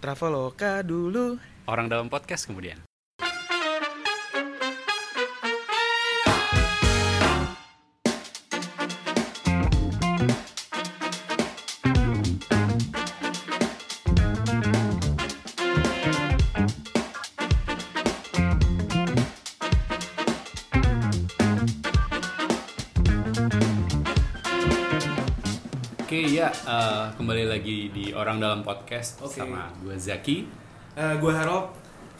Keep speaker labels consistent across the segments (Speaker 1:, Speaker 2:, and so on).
Speaker 1: Traveloka dulu.
Speaker 2: Orang dalam podcast kemudian. Ya, eh, kembali lagi di Orang Dalam Podcast
Speaker 1: Oke.
Speaker 2: sama gue Zaki.
Speaker 1: Eh gue Harold.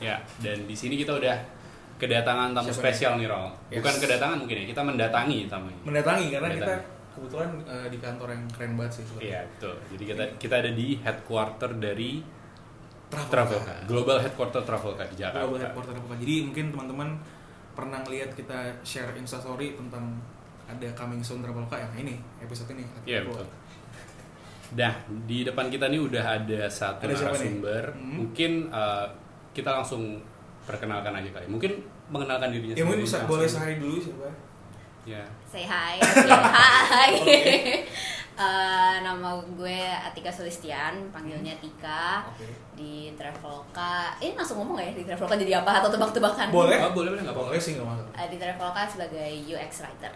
Speaker 2: Ya, dan di sini kita udah kedatangan tamu
Speaker 1: Siapa
Speaker 2: spesial nih, Rol.
Speaker 1: Yes.
Speaker 2: Bukan kedatangan mungkin ya, kita mendatangi tamunya.
Speaker 1: Mendatangi karena
Speaker 2: Mendatangi.
Speaker 1: kita kebetulan eh, di kantor yang keren banget sih. sebenarnya.
Speaker 2: Iya, betul. Jadi kita kita ada di headquarter dari
Speaker 1: Traveloka.
Speaker 2: Traveloka, Global Headquarter Traveloka di Jakarta.
Speaker 1: Global Headquarter Traveloka. Jadi mungkin teman-teman pernah ngeliat kita share instastory tentang ada coming soon Traveloka yang ini episode ini.
Speaker 2: Iya, betul. Nah, di depan kita nih udah ada satu
Speaker 1: Ada
Speaker 2: narasumber.
Speaker 1: Hmm.
Speaker 2: Mungkin eh, kita langsung perkenalkan aja kali. Mungkin mengenalkan dirinya
Speaker 1: Ya mungkin
Speaker 2: sendiri
Speaker 1: bisa
Speaker 2: langsung.
Speaker 1: boleh sehari dulu siapa?
Speaker 2: Ya.
Speaker 3: Say hi, say hi.
Speaker 1: Oke.
Speaker 3: Eh, nama gue Atika Sulistian, panggilnya Tika
Speaker 1: Oke.
Speaker 3: di Traveloka. Ini langsung ngomong gak ya di Traveloka jadi apa atau tebak-tebakan?
Speaker 1: Boleh.
Speaker 2: Oh, boleh boleh.
Speaker 1: Boleh sih nggak masalah.
Speaker 3: Eh, di Traveloka sebagai UX writer.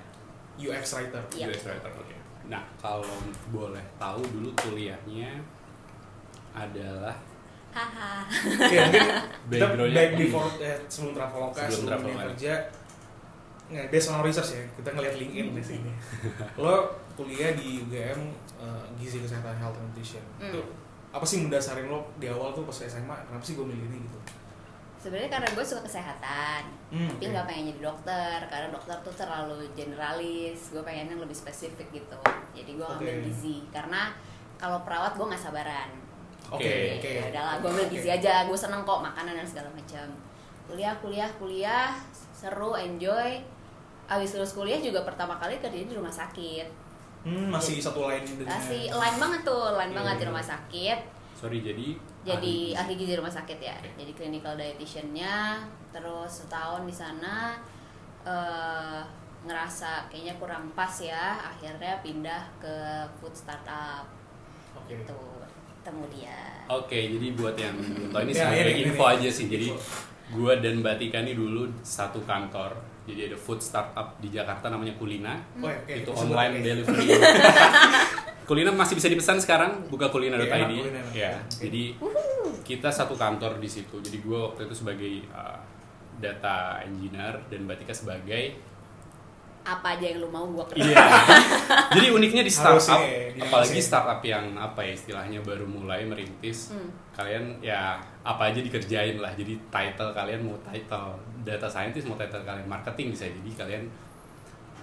Speaker 1: UX writer.
Speaker 3: Iya.
Speaker 2: US writer, oke. Nah, kalau boleh tahu dulu kuliahnya adalah
Speaker 3: Haha.
Speaker 1: Oke mungkin kita
Speaker 2: Background-nya.
Speaker 1: back before eh, sebelum Traveloka
Speaker 2: Sebelum
Speaker 1: sebelum dunia kerja nggak based on our research ya kita ngeliat LinkedIn di sini lo kuliah di UGM eh, gizi kesehatan health and nutrition
Speaker 3: Hmm.
Speaker 1: itu apa sih mendasarin lo di awal tuh pas SMA kenapa sih gue milih ini gitu
Speaker 3: Sebenarnya karena gue suka kesehatan,
Speaker 1: Hmm,
Speaker 3: tapi
Speaker 1: oke.
Speaker 3: nggak pengen jadi dokter karena dokter tuh terlalu generalis. Gue pengen yang lebih spesifik gitu. Jadi gue ngambil
Speaker 1: Oke.
Speaker 3: gizi karena kalau perawat gue nggak sabaran.
Speaker 1: oke
Speaker 2: Oke.
Speaker 1: oke
Speaker 3: Ya udahlah, gue ambil gizi
Speaker 1: Oke.
Speaker 3: aja. Gue seneng kok makanan dan segala macam. Kuliah, kuliah, kuliah, seru, enjoy. Abis lulus kuliah juga pertama kali kerja di rumah sakit.
Speaker 1: hmm, masih satu line dengan
Speaker 3: Masih line banget tuh, line
Speaker 1: Iya,
Speaker 3: banget di
Speaker 1: iya.
Speaker 3: rumah sakit.
Speaker 2: Sorry jadi
Speaker 3: Jadi
Speaker 2: ahli
Speaker 3: gizi rumah sakit ya.
Speaker 2: Oke.
Speaker 3: Jadi clinical dietitiannya. Terus setahun di sana eh ngerasa kayaknya kurang pas ya. Akhirnya pindah ke food startup.
Speaker 1: oke
Speaker 3: Gitu. Ketemu dia.
Speaker 2: Oke, jadi buat yang belum tahu ini
Speaker 1: Ya,
Speaker 2: sebenarnya
Speaker 1: ini,
Speaker 2: info
Speaker 1: ini.
Speaker 2: aja sih. Jadi gue dan Mbak Tika ini dulu satu kantor. Jadi ada food startup di Jakarta namanya Kulina.
Speaker 1: Oh, oke.
Speaker 2: itu online delivery. Kulina masih bisa dipesan sekarang, buka
Speaker 1: enak,
Speaker 2: kulina.id.
Speaker 1: Kulina.
Speaker 2: Ya, jadi kita satu kantor di situ. Jadi gue waktu itu sebagai uh, data engineer dan Mbak Tika sebagai
Speaker 3: Apa aja yang lu mau gue
Speaker 2: Iya. Jadi uniknya di startup,
Speaker 1: ya,
Speaker 2: apalagi
Speaker 1: ya.
Speaker 2: startup yang apa ya istilahnya baru mulai merintis,
Speaker 3: Hmm.
Speaker 2: kalian ya apa aja dikerjain lah. Jadi title kalian mau title data scientist, mau title kalian marketing bisa jadi kalian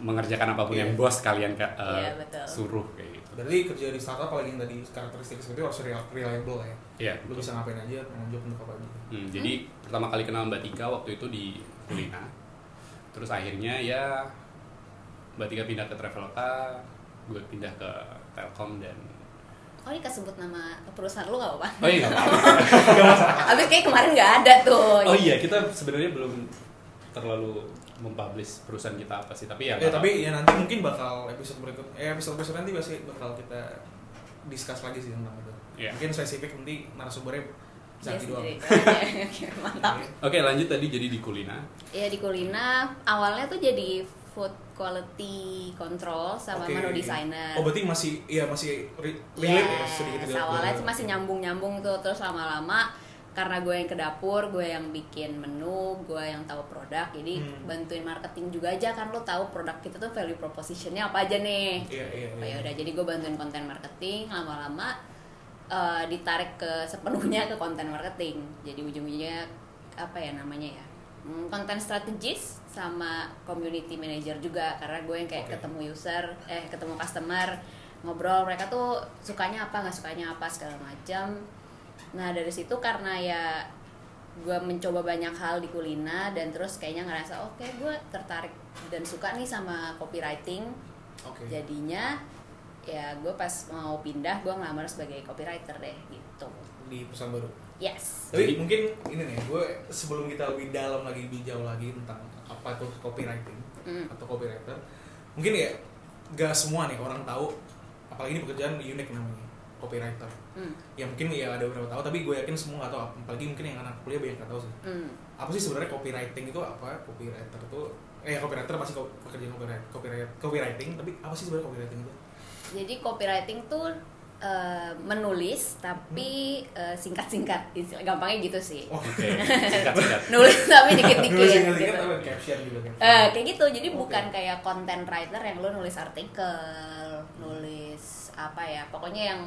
Speaker 2: mengerjakan apa pun
Speaker 1: Iya.
Speaker 2: yang bos kalian ka- uh,
Speaker 3: Iya, betul.
Speaker 2: suruh kayak.
Speaker 1: Berarti kerja di startup apalagi yang tadi karakteristik seperti itu harus reliable lah ya
Speaker 2: Iya.
Speaker 1: lo bisa ngapain aja jawab untuk apa aja
Speaker 2: Hmm, jadi pertama kali kenal Mbak Tika waktu itu di Kulina. Terus akhirnya ya Mbak Tika pindah ke Traveloka, gue pindah ke Telkom dan
Speaker 3: Oh ini kesebut nama perusahaan lu gak apa-apa?
Speaker 2: Oh iya nggak apa-apa.
Speaker 3: Abis kayak kemarin gak ada tuh
Speaker 2: Oh iya, kita sebenarnya belum terlalu mempublish perusahaan kita apa sih, tapi ya.
Speaker 1: ya tapi ya nanti mungkin bakal episode berikut eh episode berikut nanti pasti bakal kita discuss lagi sih tentang itu
Speaker 2: Iya.
Speaker 1: mungkin spesifik nanti narasumbernya Zaki doang.
Speaker 3: Oke, oke, mantap.
Speaker 2: Oke, lanjut tadi jadi di Kulina.
Speaker 3: Ya di Kulina awalnya tuh jadi food quality control sama
Speaker 1: Oke.
Speaker 3: menu designer.
Speaker 1: oh berarti masih iya masih re- relate ya
Speaker 3: Yes,
Speaker 1: sedikit
Speaker 3: awalnya tuh masih nyambung-nyambung tuh terus lama-lama karena gue yang ke dapur, gue yang bikin menu, gue yang tahu produk, jadi
Speaker 1: Hmm.
Speaker 3: bantuin marketing juga aja kan lo tahu produk kita tuh value propositionnya apa aja nih.
Speaker 1: iya iya
Speaker 3: Oh,
Speaker 1: iya
Speaker 3: ya udah jadi gue bantuin konten marketing lama-lama eh, ditarik ke sepenuhnya ke konten marketing jadi ujung-ujungnya apa ya namanya ya Hmm, konten strategis sama community manager juga karena gue yang kayak
Speaker 1: Oke.
Speaker 3: ketemu user eh ketemu customer ngobrol mereka tuh sukanya apa nggak sukanya apa segala macam nah dari situ karena ya gue mencoba banyak hal di kulina dan terus kayaknya ngerasa oke gue tertarik dan suka nih sama copywriting.
Speaker 1: Oke.
Speaker 3: Jadinya ya gue pas mau pindah gue ngelamar sebagai copywriter deh gitu.
Speaker 1: Di perusahaan baru?
Speaker 3: Yes.
Speaker 1: Tapi
Speaker 2: Jadi-
Speaker 1: mungkin ini nih gue sebelum kita lebih dalam lagi lebih jauh lagi tentang apa itu copywriting
Speaker 3: Hmm.
Speaker 1: atau copywriter mungkin ya gak semua nih orang tahu apalagi ini pekerjaan unik namanya copywriter
Speaker 3: Hmm.
Speaker 1: ya mungkin ya ada beberapa tahu tapi gue yakin semua nggak tahu apalagi mungkin yang anak kuliah banyak nggak tahu sih
Speaker 3: Hmm.
Speaker 1: apa sih sebenarnya copywriting itu apa copywriter itu eh copywriter pasti pekerjaan copyright, copyright copywriting tapi apa sih sebenarnya copywriting itu
Speaker 3: Jadi copywriting tuh eh, menulis tapi eh, singkat-singkat, istilah gampangnya gitu sih.
Speaker 1: oh
Speaker 2: Oke, singkat-singkat.
Speaker 3: Nulis tapi dikit-dikit.
Speaker 1: nulis singkat
Speaker 3: gitu.
Speaker 1: tapi caption juga
Speaker 3: Eh, kayak gitu, jadi
Speaker 1: Oke.
Speaker 3: bukan kayak content writer yang lo nulis artikel, nulis apa ya, pokoknya yang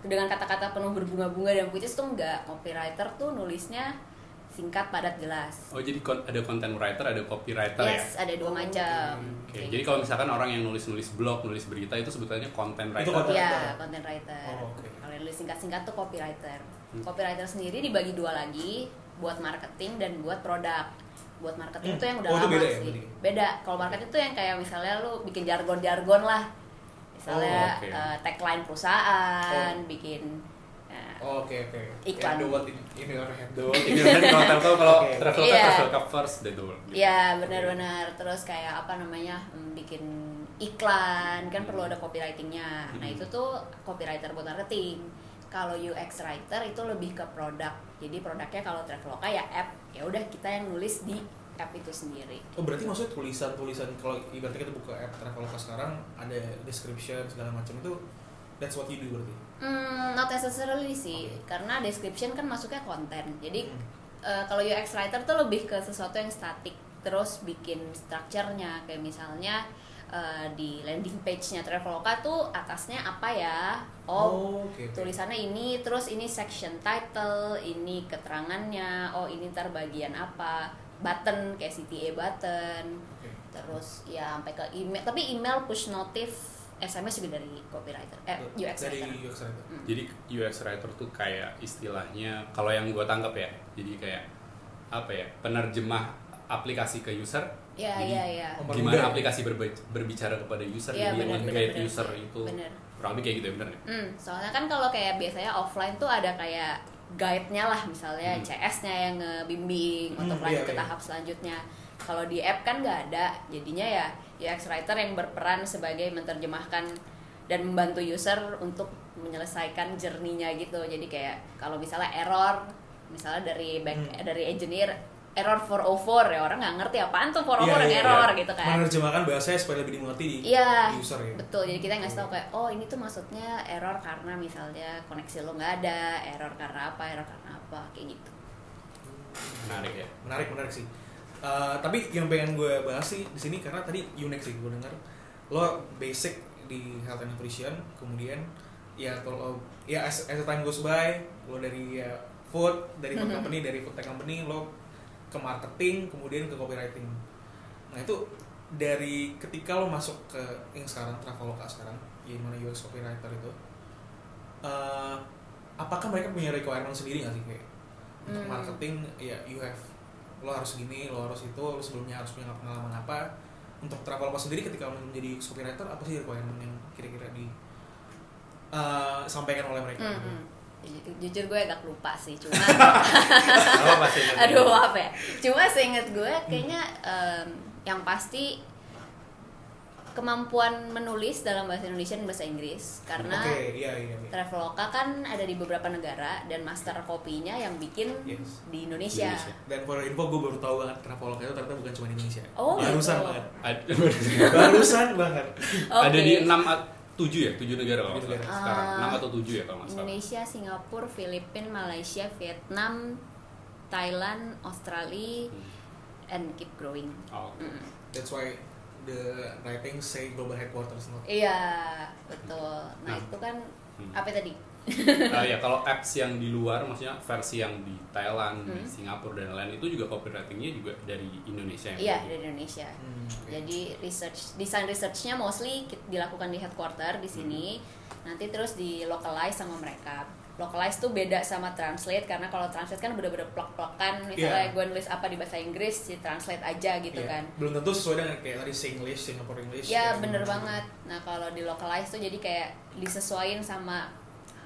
Speaker 3: dengan kata-kata penuh berbunga-bunga dan puitis tuh enggak. Copywriter tuh nulisnya singkat, padat, jelas.
Speaker 2: Oh jadi kon- ada content writer, ada copywriter
Speaker 3: yes, ada dua macam.
Speaker 2: ya? Oke,
Speaker 3: Kayak
Speaker 2: jadi
Speaker 3: gitu.
Speaker 2: kalau misalkan orang yang nulis-nulis blog, nulis berita itu sebetulnya content writer.
Speaker 1: content
Speaker 3: Iya,
Speaker 1: writer.
Speaker 3: content writer.
Speaker 1: Oh, oke.
Speaker 3: Kalau yang nulis singkat-singkat tuh copywriter.
Speaker 2: Hmm.
Speaker 3: Copywriter sendiri dibagi dua lagi, buat marketing dan buat produk. Buat marketing
Speaker 1: Hmm.
Speaker 3: itu yang udah
Speaker 1: Oh, itu
Speaker 3: lama
Speaker 1: beda ya,
Speaker 3: sih.
Speaker 1: berarti?
Speaker 3: Beda. Kalau marketing itu yang kayak misalnya lu bikin jargon-jargon lah. Misalnya
Speaker 2: Oh, oke.
Speaker 3: eh, tagline perusahaan,
Speaker 1: Oh.
Speaker 3: bikin eh,
Speaker 1: Oh, oke oke
Speaker 3: Iklan.
Speaker 1: ya, the what in, in your head
Speaker 2: The World in Your Hand kalau Telkom kalau
Speaker 3: Iya.
Speaker 2: Traveloka first the door.
Speaker 3: Ya benar-benar terus kayak apa namanya hmm, bikin iklan kan perlu ada copywritingnya. Nah
Speaker 2: Hmm.
Speaker 3: itu tuh copywriter buat marketing. Kalau UX writer itu lebih ke produk. Jadi produknya kalau Traveloka ya app. Ya udah kita yang nulis di app itu sendiri.
Speaker 1: Oh berarti maksudnya tulisan-tulisan kalau ibaratnya kita buka app Traveloka sekarang ada description segala macam itu that's what you do berarti.
Speaker 3: Hmm, not necessarily sih,
Speaker 1: Oke.
Speaker 3: karena description kan masuknya konten. Jadi
Speaker 1: Hmm.
Speaker 3: eh, kalau UX writer tuh lebih ke sesuatu yang statik, terus bikin structure-nya kayak misalnya eh, di landing page-nya Traveloka tuh atasnya apa ya? Oh,
Speaker 1: oke. oke.
Speaker 3: tulisannya ini, terus ini section title, ini keterangannya, oh ini ntar bagian apa? Button kayak CTA button,
Speaker 1: Oke.
Speaker 3: terus ya sampai ke email. Tapi email push notif SMS juga dari copywriter, eh UX
Speaker 1: dari
Speaker 3: writer.
Speaker 1: UX writer.
Speaker 3: Hmm.
Speaker 2: Jadi UX writer tuh kayak istilahnya kalau yang gue tangkap ya, jadi kayak apa ya penerjemah aplikasi ke user.
Speaker 3: Ya,
Speaker 2: Jadi
Speaker 3: ya, ya.
Speaker 1: Oh,
Speaker 2: Gimana aplikasi berbe- berbicara kepada user,
Speaker 3: Iya,
Speaker 2: jadi
Speaker 3: benar,
Speaker 2: nge-guide
Speaker 3: benar,
Speaker 2: user itu
Speaker 3: Benar.
Speaker 2: kurang lebih kayak gitu ya benar ya?
Speaker 3: Hmm, soalnya kan kalau kayak biasanya offline tuh ada kayak guide-nya lah misalnya
Speaker 2: Hmm.
Speaker 3: CS-nya yang ngebimbing
Speaker 1: Hmm,
Speaker 3: untuk lanjut
Speaker 1: iya,
Speaker 3: ke
Speaker 1: iya.
Speaker 3: tahap selanjutnya. Kalau di app kan nggak ada, jadinya ya UX writer yang berperan sebagai menerjemahkan dan membantu user untuk menyelesaikan journey-nya gitu. Jadi kayak kalau misalnya error, misalnya dari back
Speaker 1: Hmm.
Speaker 3: dari engineer error 404 ya orang nggak ngerti apaan tuh 404
Speaker 1: Iya,
Speaker 3: yang
Speaker 1: iya,
Speaker 3: error
Speaker 2: iya.
Speaker 3: gitu kan.
Speaker 1: Menerjemahkan bahasanya supaya lebih dimengerti di,
Speaker 3: Iya,
Speaker 1: di user ya.
Speaker 3: betul. Jadi kita ngasih tahu kayak, oh ini tuh maksudnya error karena misalnya koneksi lo nggak ada, error karena apa, error karena apa, kayak gitu.
Speaker 2: Menarik ya.
Speaker 1: Menarik menarik sih. Eh, tapi yang pengen gue bahas sih di sini karena tadi unik sih gue dengar lo basic di health and nutrition kemudian ya kalau ya as, as time goes by lo dari ya, food dari food
Speaker 3: Mhm.
Speaker 1: company dari food tech company lo ke marketing kemudian ke copywriting nah itu dari ketika lo masuk ke yang sekarang Traveloka sekarang yang mana UX copywriter itu eh, apakah mereka punya requirement sendiri nggak sih kayak untuk
Speaker 3: Hmm.
Speaker 1: marketing ya you have lo harus gini lo harus itu lo sebelumnya harus punya pengalaman apa untuk Traveloka sendiri ketika lo menjadi copywriter apa sih requirement yang kira-kira di eh, sampaikan oleh mereka
Speaker 3: Hmm, hmm. Ju- Jujur gue agak lupa sih, cuma
Speaker 2: Apa
Speaker 3: aduh maaf ya. Cuma seinget gue kayaknya em, yang pasti kemampuan menulis dalam bahasa Indonesia dan bahasa Inggris karena
Speaker 1: oke iya iya, iya.
Speaker 3: Traveloka kan ada di beberapa negara dan master kopinya yang bikin
Speaker 1: Yes.
Speaker 3: di Indonesia.
Speaker 2: Indonesia.
Speaker 1: dan for info gue baru tahu banget Traveloka itu ternyata bukan cuma di Indonesia
Speaker 3: Oh,
Speaker 1: barusan
Speaker 3: gitu.
Speaker 1: banget barusan banget
Speaker 2: Ada
Speaker 3: Oke.
Speaker 2: di 6 7 ya? 7 negara kalau nggak
Speaker 1: Tujuh
Speaker 2: salah.
Speaker 3: negara.
Speaker 2: Sekarang
Speaker 3: Ah,
Speaker 2: 6 atau 7 ya kalau nggak salah.
Speaker 3: Indonesia, Singapura, Filipina, Malaysia, Vietnam, Thailand, Australia,
Speaker 2: Hmm.
Speaker 3: and keep growing.
Speaker 2: Oh.
Speaker 3: Mm.
Speaker 1: that's why the writing say global headquarters not
Speaker 3: Iya, betul. Nah,
Speaker 2: Nah.
Speaker 3: itu kan
Speaker 2: Hmm.
Speaker 3: apa tadi?
Speaker 2: Ah, ya kalau apps yang di luar maksudnya versi yang di Thailand, di
Speaker 3: Hmm.
Speaker 2: Singapura dan lain itu juga copywritingnya juga dari Indonesia yang
Speaker 3: Iya, dari Indonesia.
Speaker 1: Hmm, oke.
Speaker 3: Jadi research, desain researchnya mostly dilakukan di headquarter di sini. Nanti terus di localize sama mereka. Localize tuh beda sama translate karena kalau translate kan bener-bener plek-plekan. Misalnya
Speaker 1: Iya.
Speaker 3: gue nulis apa di bahasa Inggris, di translate aja gitu
Speaker 1: Iya.
Speaker 3: kan.
Speaker 1: belum tentu sesuai dengan kayak tadi Singlish Singapore English
Speaker 3: Ya bener banget. Nah kalau di localize tuh jadi kayak disesuaiin sama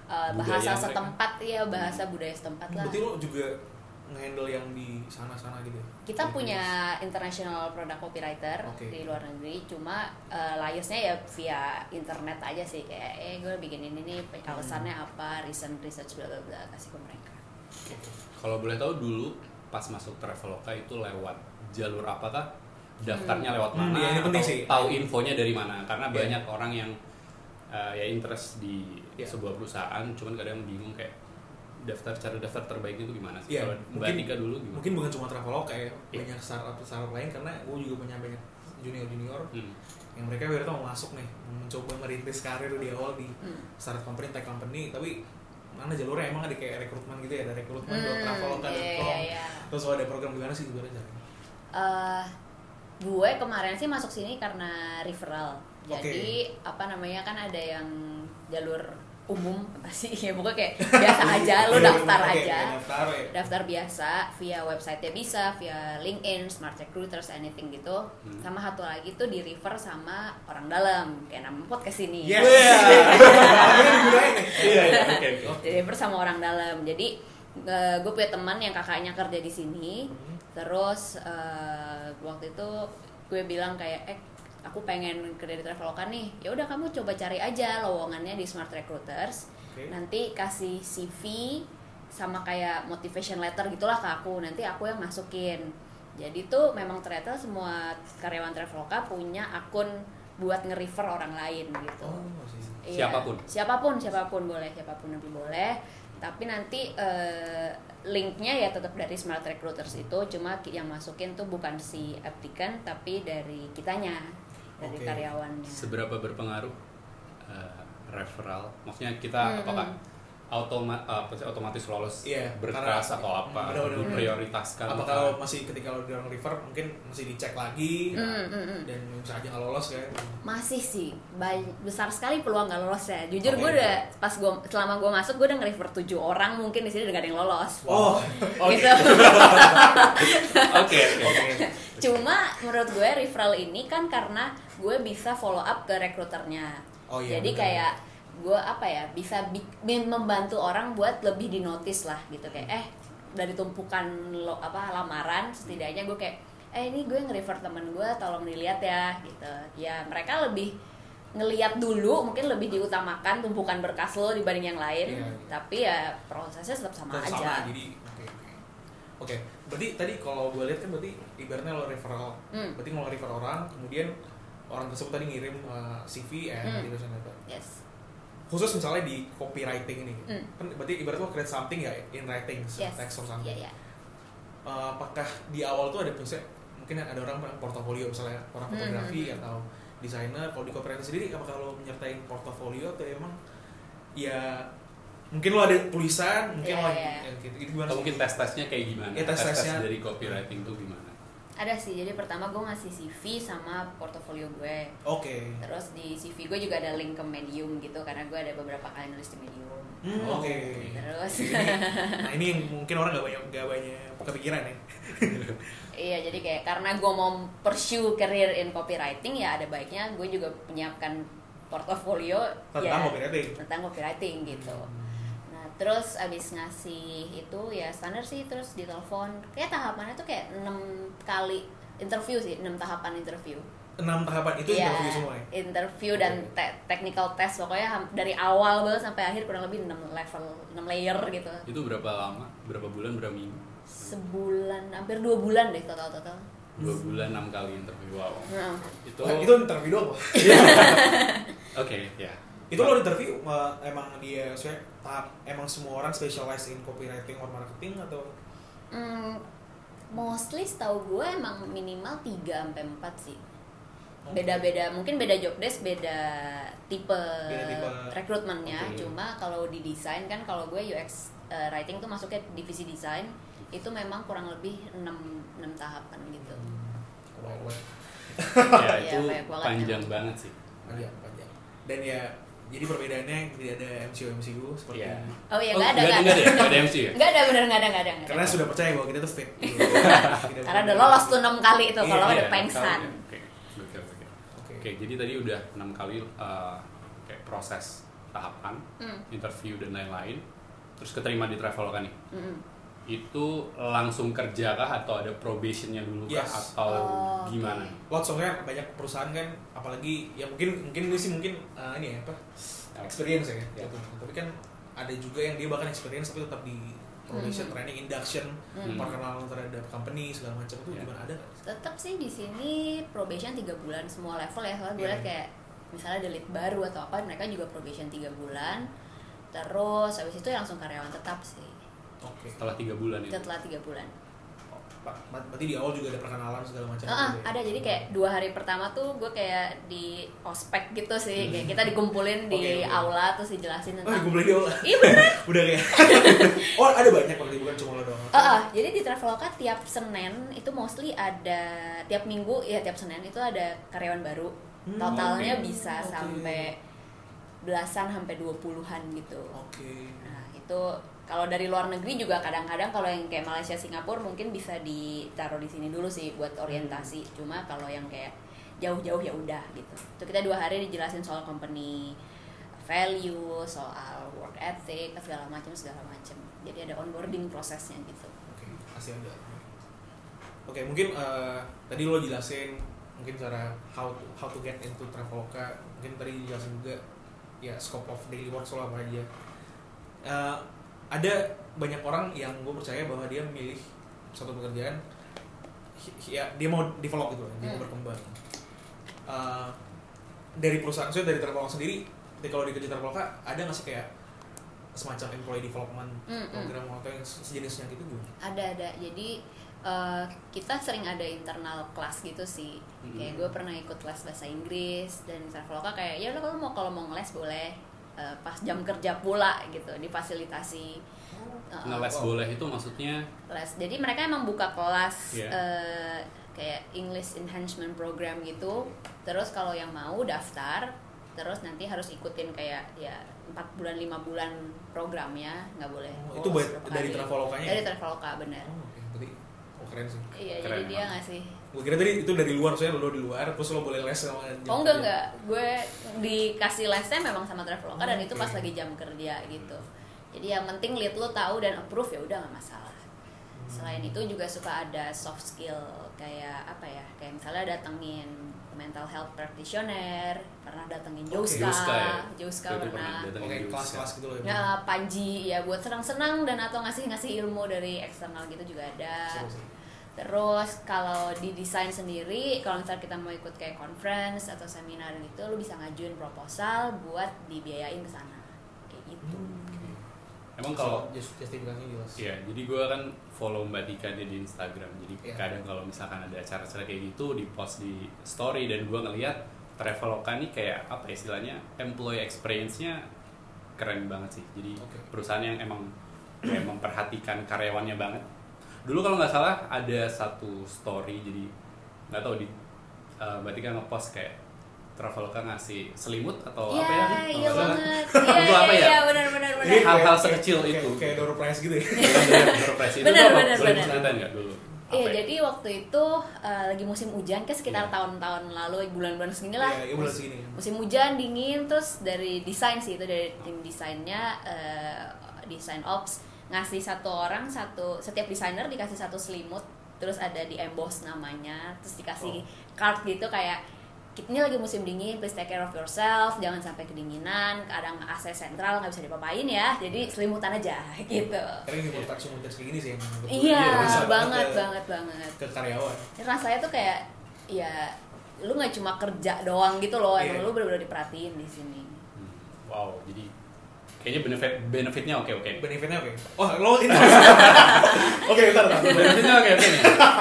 Speaker 3: uh,
Speaker 2: Budaya
Speaker 3: bahasa
Speaker 2: mereka.
Speaker 3: setempat ya bahasa budaya setempat lah.
Speaker 1: berarti lo juga ngehandle yang di sana-sana gitu ya?
Speaker 3: kita
Speaker 1: Di
Speaker 3: punya international product copywriter
Speaker 1: Oke.
Speaker 3: di luar negeri cuma uh, ya via internet aja sih kayak eh gue bikin ini nih alasannya apa recent research bla bla bla kasih ke mereka
Speaker 2: Kalau boleh tahu dulu pas masuk Traveloka itu lewat jalur apakah? Daftarnya lewat
Speaker 1: Hmm,
Speaker 2: mana?
Speaker 1: iya, ini penting
Speaker 2: atau
Speaker 1: sih.
Speaker 2: tahu infonya dari mana? Karena
Speaker 1: Iya.
Speaker 2: banyak orang yang uh, ya interest di
Speaker 1: Iya.
Speaker 2: sebuah perusahaan, cuman kadang bingung kayak daftar cara daftar terbaik itu gimana sih?
Speaker 1: Iya,
Speaker 2: Kalau Mbak
Speaker 1: mungkin-
Speaker 2: Tika dulu gimana?
Speaker 1: mungkin bukan cuma Traveloka ya
Speaker 2: Iya.
Speaker 1: banyak startup startup lain karena gue juga punya banyak junior junior
Speaker 2: Hmm.
Speaker 1: yang mereka baru mau masuk nih mencoba merintis karir di awal di
Speaker 3: Hmm.
Speaker 1: startup company tech company tapi mana jalurnya emang ada kayak rekrutmen gitu ya ada rekrutmen
Speaker 3: Hmm,
Speaker 1: buat traveloka.com
Speaker 3: iya, iya, iya.
Speaker 1: terus ada program gimana sih gimana caranya
Speaker 3: Eh, gue kemarin sih masuk sini karena referral. Jadi apa namanya kan ada yang jalur umum apa sih ya pokoknya kayak biasa aja lo
Speaker 1: Iya,
Speaker 3: daftar aja.
Speaker 1: daftar ya
Speaker 3: Daftar biasa via website bisa, via LinkedIn, Smart Recruiters, anything gitu.
Speaker 2: Hmm.
Speaker 3: Sama satu lagi tuh di refer sama orang dalam kayak nama podcast ini.
Speaker 1: yes Ini digunain nih.
Speaker 2: Iya, iya.
Speaker 3: Di refer sama orang dalam. Jadi gue punya teman yang kakaknya kerja di sini.
Speaker 1: Hmm.
Speaker 3: Terus eh, waktu itu gue bilang kayak eh aku pengen kerja di Traveloka nih. Ya udah kamu coba cari aja lowongannya di Smart Recruiters.
Speaker 1: Oke.
Speaker 3: Nanti kasih CV sama kayak motivation letter gitulah ke aku. Nanti aku yang masukin. Jadi tuh memang ternyata semua karyawan Traveloka punya akun buat nge-refer orang lain gitu.
Speaker 1: oh
Speaker 3: Iya,
Speaker 2: Siapa
Speaker 3: pun? Siapa pun, siapa pun boleh, siapa pun lebih boleh. Tapi nanti eh, linknya ya tetap dari Smart Recruiters itu, cuma yang masukin tuh bukan si applicant tapi dari kitanya, dari
Speaker 1: Oke.
Speaker 3: karyawannya.
Speaker 2: Seberapa berpengaruh uh, referral? Maksudnya kita
Speaker 3: Hmm,
Speaker 2: apakah
Speaker 3: hmm.
Speaker 2: automa sih, otomatis lolos
Speaker 1: Iya,
Speaker 2: berkas
Speaker 1: karena-
Speaker 2: atau apa?
Speaker 1: Benar-benar.
Speaker 2: Diprioritaskan?
Speaker 1: apa kalau masih ketika lo di orang refer mungkin masih dicek lagi
Speaker 3: Hmm, hmm, hmm.
Speaker 1: dan bisa aja nggak lolos kan
Speaker 3: Masih sih, besar sekali peluang nggak lolos ya. Jujur
Speaker 1: Oke.
Speaker 3: gue udah pas gue selama gue masuk gue udah nge-refer tujuh orang mungkin di sini udah gak ada yang lolos.
Speaker 1: oh
Speaker 3: Gitu.
Speaker 2: Oke, oke.
Speaker 1: oke
Speaker 3: Cuma menurut gue referral ini kan karena gue bisa follow up ke rekruternya.
Speaker 1: Oh iya,
Speaker 3: Jadi
Speaker 1: benar.
Speaker 3: kayak gue apa ya bisa bi- bi- membantu orang buat lebih dinotis lah gitu kayak eh dari tumpukan lo apa lamaran setidaknya gue kayak eh ini gue nge-refer temen gue tolong dilihat ya gitu ya mereka lebih ngeliat dulu mungkin lebih diutamakan tumpukan berkas lo dibanding yang lain
Speaker 1: Iya.
Speaker 3: tapi ya prosesnya tetap sama
Speaker 1: Tetap
Speaker 3: aja
Speaker 1: jadi oke oke oke berarti tadi kalau gue lihat kan berarti ibaratnya lo referral
Speaker 3: Hmm.
Speaker 1: berarti kalau refer orang kemudian orang tersebut tadi ngirim uh, CV and
Speaker 3: Hmm.
Speaker 1: motivation letter
Speaker 3: yes
Speaker 1: khusus misalnya di copywriting ini
Speaker 3: Hmm.
Speaker 1: kan berarti ibarat lo create something ya in writing
Speaker 3: yes
Speaker 1: text or something
Speaker 3: Iya, iya.
Speaker 1: Uh, apakah di awal tuh ada misalnya mungkin ada orang portofolio misalnya orang
Speaker 3: Hmm,
Speaker 1: fotografi
Speaker 3: hmm, hmm.
Speaker 1: atau desainer kalau di copywriting sendiri apakah lo menyertai portofolio atau emang ya mungkin lo ada tulisan mungkin
Speaker 3: Iya,
Speaker 1: lo
Speaker 3: iya.
Speaker 1: ya, gitu, gimana
Speaker 2: Atau
Speaker 1: sih?
Speaker 2: mungkin tes-tesnya kayak gimana?
Speaker 1: Iya, tes-tesnya.
Speaker 2: Tes-tes dari copywriting tuh gimana?
Speaker 3: Ada sih, jadi pertama gue ngasih CV sama portofolio gue.
Speaker 1: Oke.
Speaker 3: Terus di CV gue juga ada link ke Medium gitu Karena gue ada beberapa kali nulis di Medium.
Speaker 1: Hmm,
Speaker 2: Oh,
Speaker 1: oke.
Speaker 2: Oke.
Speaker 3: Terus
Speaker 1: Ini- nah ini yang mungkin orang gak banyak gak banyak kepikiran ya.
Speaker 3: Iya jadi kayak karena gue mau pursue career in copywriting Ya ada baiknya gue juga menyiapkan portofolio
Speaker 1: tentang
Speaker 3: ya,
Speaker 1: copywriting.
Speaker 3: Tentang copywriting gitu. Nah terus abis ngasih itu ya standar sih terus ditelepon Kayak tahapannya tuh kayak 6 kali interview sih 6 tahapan interview
Speaker 1: enam tahapan itu
Speaker 3: Iya,
Speaker 1: interview semua ya
Speaker 3: interview dan te- technical test pokoknya dari awal banget sampai akhir kurang lebih 6 level 6 layer gitu
Speaker 2: Itu berapa lama? Berapa bulan? Berapa minggu?
Speaker 3: sebulan hampir dua bulan deh total total
Speaker 2: Dua bulan enam kali interview. Wow.
Speaker 3: nah,
Speaker 2: Itu.
Speaker 1: Wah, itu interview doang Pak.
Speaker 2: Oke, ya.
Speaker 1: Itu lo interview uh, emang dia saya tahap emang semua orang specialized in copywriting or marketing atau
Speaker 3: hmm, mostly setahu gue emang minimal 3 sampai 4 sih beda-beda mungkin beda job desk beda tipe,
Speaker 1: Beda tipe.
Speaker 3: rekrutmennya
Speaker 2: Oke.
Speaker 3: cuma kalau di desain kan kalau gue UX uh, writing tuh masuknya divisi desain itu memang kurang lebih 6, 6 tahapan gitu
Speaker 1: wow, wow.
Speaker 2: ya
Speaker 3: Iya,
Speaker 2: itu
Speaker 3: banget
Speaker 2: panjang banget sih.
Speaker 1: panjang panjang dan ya jadi perbedaannya tidak ada MCU MCU seperti
Speaker 2: Iya.
Speaker 3: oh iya
Speaker 2: Oh,
Speaker 3: nggak ada
Speaker 2: nggak
Speaker 3: nggak
Speaker 2: ada,
Speaker 3: ada
Speaker 2: nggak ada, nggak ada MC ya?
Speaker 3: nggak ada bener nggak ada ada ada.
Speaker 1: karena sudah percaya bahwa kita tuh fit
Speaker 3: karena udah lolos tuh enam kali itu kalau udah
Speaker 2: Iya,
Speaker 3: pengsan
Speaker 2: ya. Oke, oke, oke.
Speaker 1: oke
Speaker 2: Oke, jadi tadi udah enam kali uh, kayak proses tahapan,
Speaker 3: Hmm.
Speaker 2: interview dan lain-lain. Terus keterima di Traveloka nih.
Speaker 3: Mm-mm.
Speaker 2: Itu langsung kerja kah atau ada probationnya dulu kah
Speaker 1: Yes.
Speaker 2: atau
Speaker 3: Oh,
Speaker 2: gimana?
Speaker 1: of kan banyak perusahaan kan apalagi ya mungkin mungkin ini sih mungkin uh, ini ya apa experience ya
Speaker 2: Ya.
Speaker 1: gitu. tapi kan ada juga yang dia bahkan experience tapi tetap di probation
Speaker 3: Mhm.
Speaker 1: training induction
Speaker 3: Hmm.
Speaker 1: perkenalan terhadap company segala macam itu
Speaker 2: Ya.
Speaker 1: gimana ada
Speaker 3: tetap sih di sini probation tiga bulan semua level ya soalnya gue liat kayak misalnya ada lead baru atau apa mereka juga probation tiga bulan terus habis itu ya langsung karyawan tetap sih
Speaker 1: oke
Speaker 2: Setelah tiga bulan itu.
Speaker 3: setelah tiga bulan
Speaker 1: Pak, berarti di awal juga ada perkenalan segala macam
Speaker 3: Ah, ah,
Speaker 1: gitu ya?
Speaker 3: ada jadi kayak dua hari pertama tuh gue kayak di ospek gitu sih kayak kita dikumpulin di
Speaker 1: oke.
Speaker 3: aula terus dijelasin
Speaker 1: Oh,
Speaker 3: tentang
Speaker 1: gue beli di awal.
Speaker 3: iya bener
Speaker 1: Udah kayak. oh, ada banyak berarti bukan cuma lo doang.
Speaker 3: Ah, ah, jadi di Traveloka tiap Senin itu mostly ada tiap minggu ya tiap Senin itu ada karyawan baru.
Speaker 1: Hmm,
Speaker 3: Totalnya
Speaker 2: oke.
Speaker 3: bisa
Speaker 1: Oke.
Speaker 3: sampai belasan sampai dua puluhan gitu.
Speaker 1: Oke.
Speaker 3: Nah, itu kalau dari luar negeri juga kadang-kadang kalau yang kayak Malaysia Singapura mungkin bisa ditaruh di sini dulu sih buat orientasi. Cuma kalau yang kayak jauh-jauh ya udah gitu. Itu kita dua hari dijelasin soal company value, soal work ethic, segala macam segala macam. Jadi ada onboarding prosesnya gitu.
Speaker 1: Oke, pasti ada. Oke, mungkin eh, tadi lo jelasin mungkin cara how to, how to get into Traveloka. Mungkin tadi dijelasin juga ya scope of daily work lo apa aja. Eh, ada banyak orang yang gue percaya bahwa dia memilih suatu pekerjaan ya dia mau develop gitu dia mau
Speaker 3: Hmm.
Speaker 1: berkembang Eh, dari perusahaan saya dari Traveloka sendiri kalau di kerja Traveloka ada nggak sih kayak semacam employee development
Speaker 3: Hmm, hmm.
Speaker 1: program atau yang sejenisnya gitu gimana?
Speaker 3: Ada ada. Jadi eh, kita sering ada internal kelas gitu sih.
Speaker 2: Hmm.
Speaker 3: Kayak gue pernah ikut les bahasa Inggris dan Traveloka kayak ya udah kalau mau kalau mau ngeles boleh Eh, pas jam kerja pula gitu difasilitasi. Eh,
Speaker 2: Ngeles
Speaker 1: Wow.
Speaker 2: boleh itu maksudnya
Speaker 3: les. Jadi mereka emang buka kelas
Speaker 2: Iya.
Speaker 3: eh, kayak English Enhancement Program gitu. Terus kalau yang mau daftar, terus nanti harus ikutin kayak ya empat bulan lima bulan programnya nggak boleh.
Speaker 1: Oh, itu buat-
Speaker 3: berapa
Speaker 1: dari
Speaker 3: hari.
Speaker 1: Travelokanya
Speaker 3: Dari? Traveloka bener.
Speaker 1: Oh. Oh keren sih.
Speaker 3: Iya,
Speaker 2: Keren
Speaker 3: jadi dia ngasih.
Speaker 1: Gue kira tadi itu dari luar, soalnya lo di luar, terus lo boleh les sama jam
Speaker 3: Oh enggak
Speaker 1: kerja.
Speaker 3: enggak, gue dikasih lesnya memang sama Traveloka dan itu
Speaker 1: Oke.
Speaker 3: pas lagi jam kerja gitu. Jadi yang penting lead lo tahu dan approve ya udah nggak masalah. Selain itu juga suka ada soft skill kayak apa ya, kayak misalnya datengin mental health practitioner, pernah datengin
Speaker 1: Oke.
Speaker 3: Jouska,
Speaker 2: Jouska ya?
Speaker 3: Jouska
Speaker 2: Itu
Speaker 3: pernah.
Speaker 1: Oke, kelas-kelas gitu loh.
Speaker 3: Ya, Panji ya buat senang-senang dan atau ngasih-ngasih ilmu dari eksternal gitu juga ada.
Speaker 1: Seru sih.
Speaker 3: Terus kalau di desain sendiri, kalau misalnya kita mau ikut kayak conference atau seminar gitu, lu bisa ngajuin proposal buat dibiayain ke sana. Kayak gitu.
Speaker 2: Emang kalau
Speaker 1: Just- justifikasinya jelas.
Speaker 2: Iya, jadi gue kan follow Mbak Tika dia di Instagram. Jadi
Speaker 1: Iya.
Speaker 2: kadang kalau misalkan ada acara-acara kayak gitu di post di story dan gue ngeliat Traveloka nih kayak apa ya istilahnya employee experience-nya keren banget sih. Jadi
Speaker 1: Oke.
Speaker 2: perusahaan yang emang kayak memperhatikan karyawannya banget. Dulu kalau nggak salah ada satu story jadi nggak tahu di uh, Mbak Tika ngepost kayak Traveloka ngasih selimut atau
Speaker 3: Iya,
Speaker 2: apa ya?
Speaker 3: iya
Speaker 2: salah.
Speaker 3: banget.
Speaker 2: Untuk
Speaker 3: Iya,
Speaker 2: apa
Speaker 3: iya,
Speaker 2: ya?
Speaker 3: iya, benar benar benar.
Speaker 2: Ini hal-hal sekecil
Speaker 1: kayak-
Speaker 2: itu.
Speaker 1: Kayak door prize gitu ya.
Speaker 2: Surprise itu
Speaker 3: Bener,
Speaker 2: tuh apa?
Speaker 3: bener,
Speaker 2: Boleh
Speaker 3: bener.
Speaker 2: ceritain nggak dulu?
Speaker 3: Iya,
Speaker 2: ya?
Speaker 3: jadi waktu itu uh, lagi musim hujan, kayak sekitar
Speaker 2: Iya.
Speaker 3: tahun-tahun lalu, bulan-bulan segini lah.
Speaker 1: Iya, iya, bulan segini.
Speaker 3: Musim hujan dingin, terus dari desain sih itu dari tim desainnya, uh, desain ops ngasih satu orang satu setiap desainer dikasih satu selimut, terus ada di emboss namanya, terus dikasih
Speaker 1: Oh.
Speaker 3: card gitu kayak ini lagi musim dingin, please take care of yourself, jangan sampai kedinginan, kadang AC sentral nggak bisa dipapain ya, jadi selimutan aja gitu.
Speaker 1: Karena ini touch kayak gini sih yang
Speaker 3: Iya,
Speaker 1: bisa
Speaker 3: banget,
Speaker 1: ke-
Speaker 3: banget, banget.
Speaker 1: Ke karyawan.
Speaker 3: Ini rasanya tuh kayak ya lu nggak cuma kerja doang gitu loh,
Speaker 1: Iya.
Speaker 3: emang lu bener-bener diperhatiin di sini.
Speaker 2: Wow, jadi kayaknya benefit benefitnya oke oke.
Speaker 1: Benefitnya oke. Oh, lo ini. Oke, bentar, bentar.
Speaker 2: benefitnya oke oke.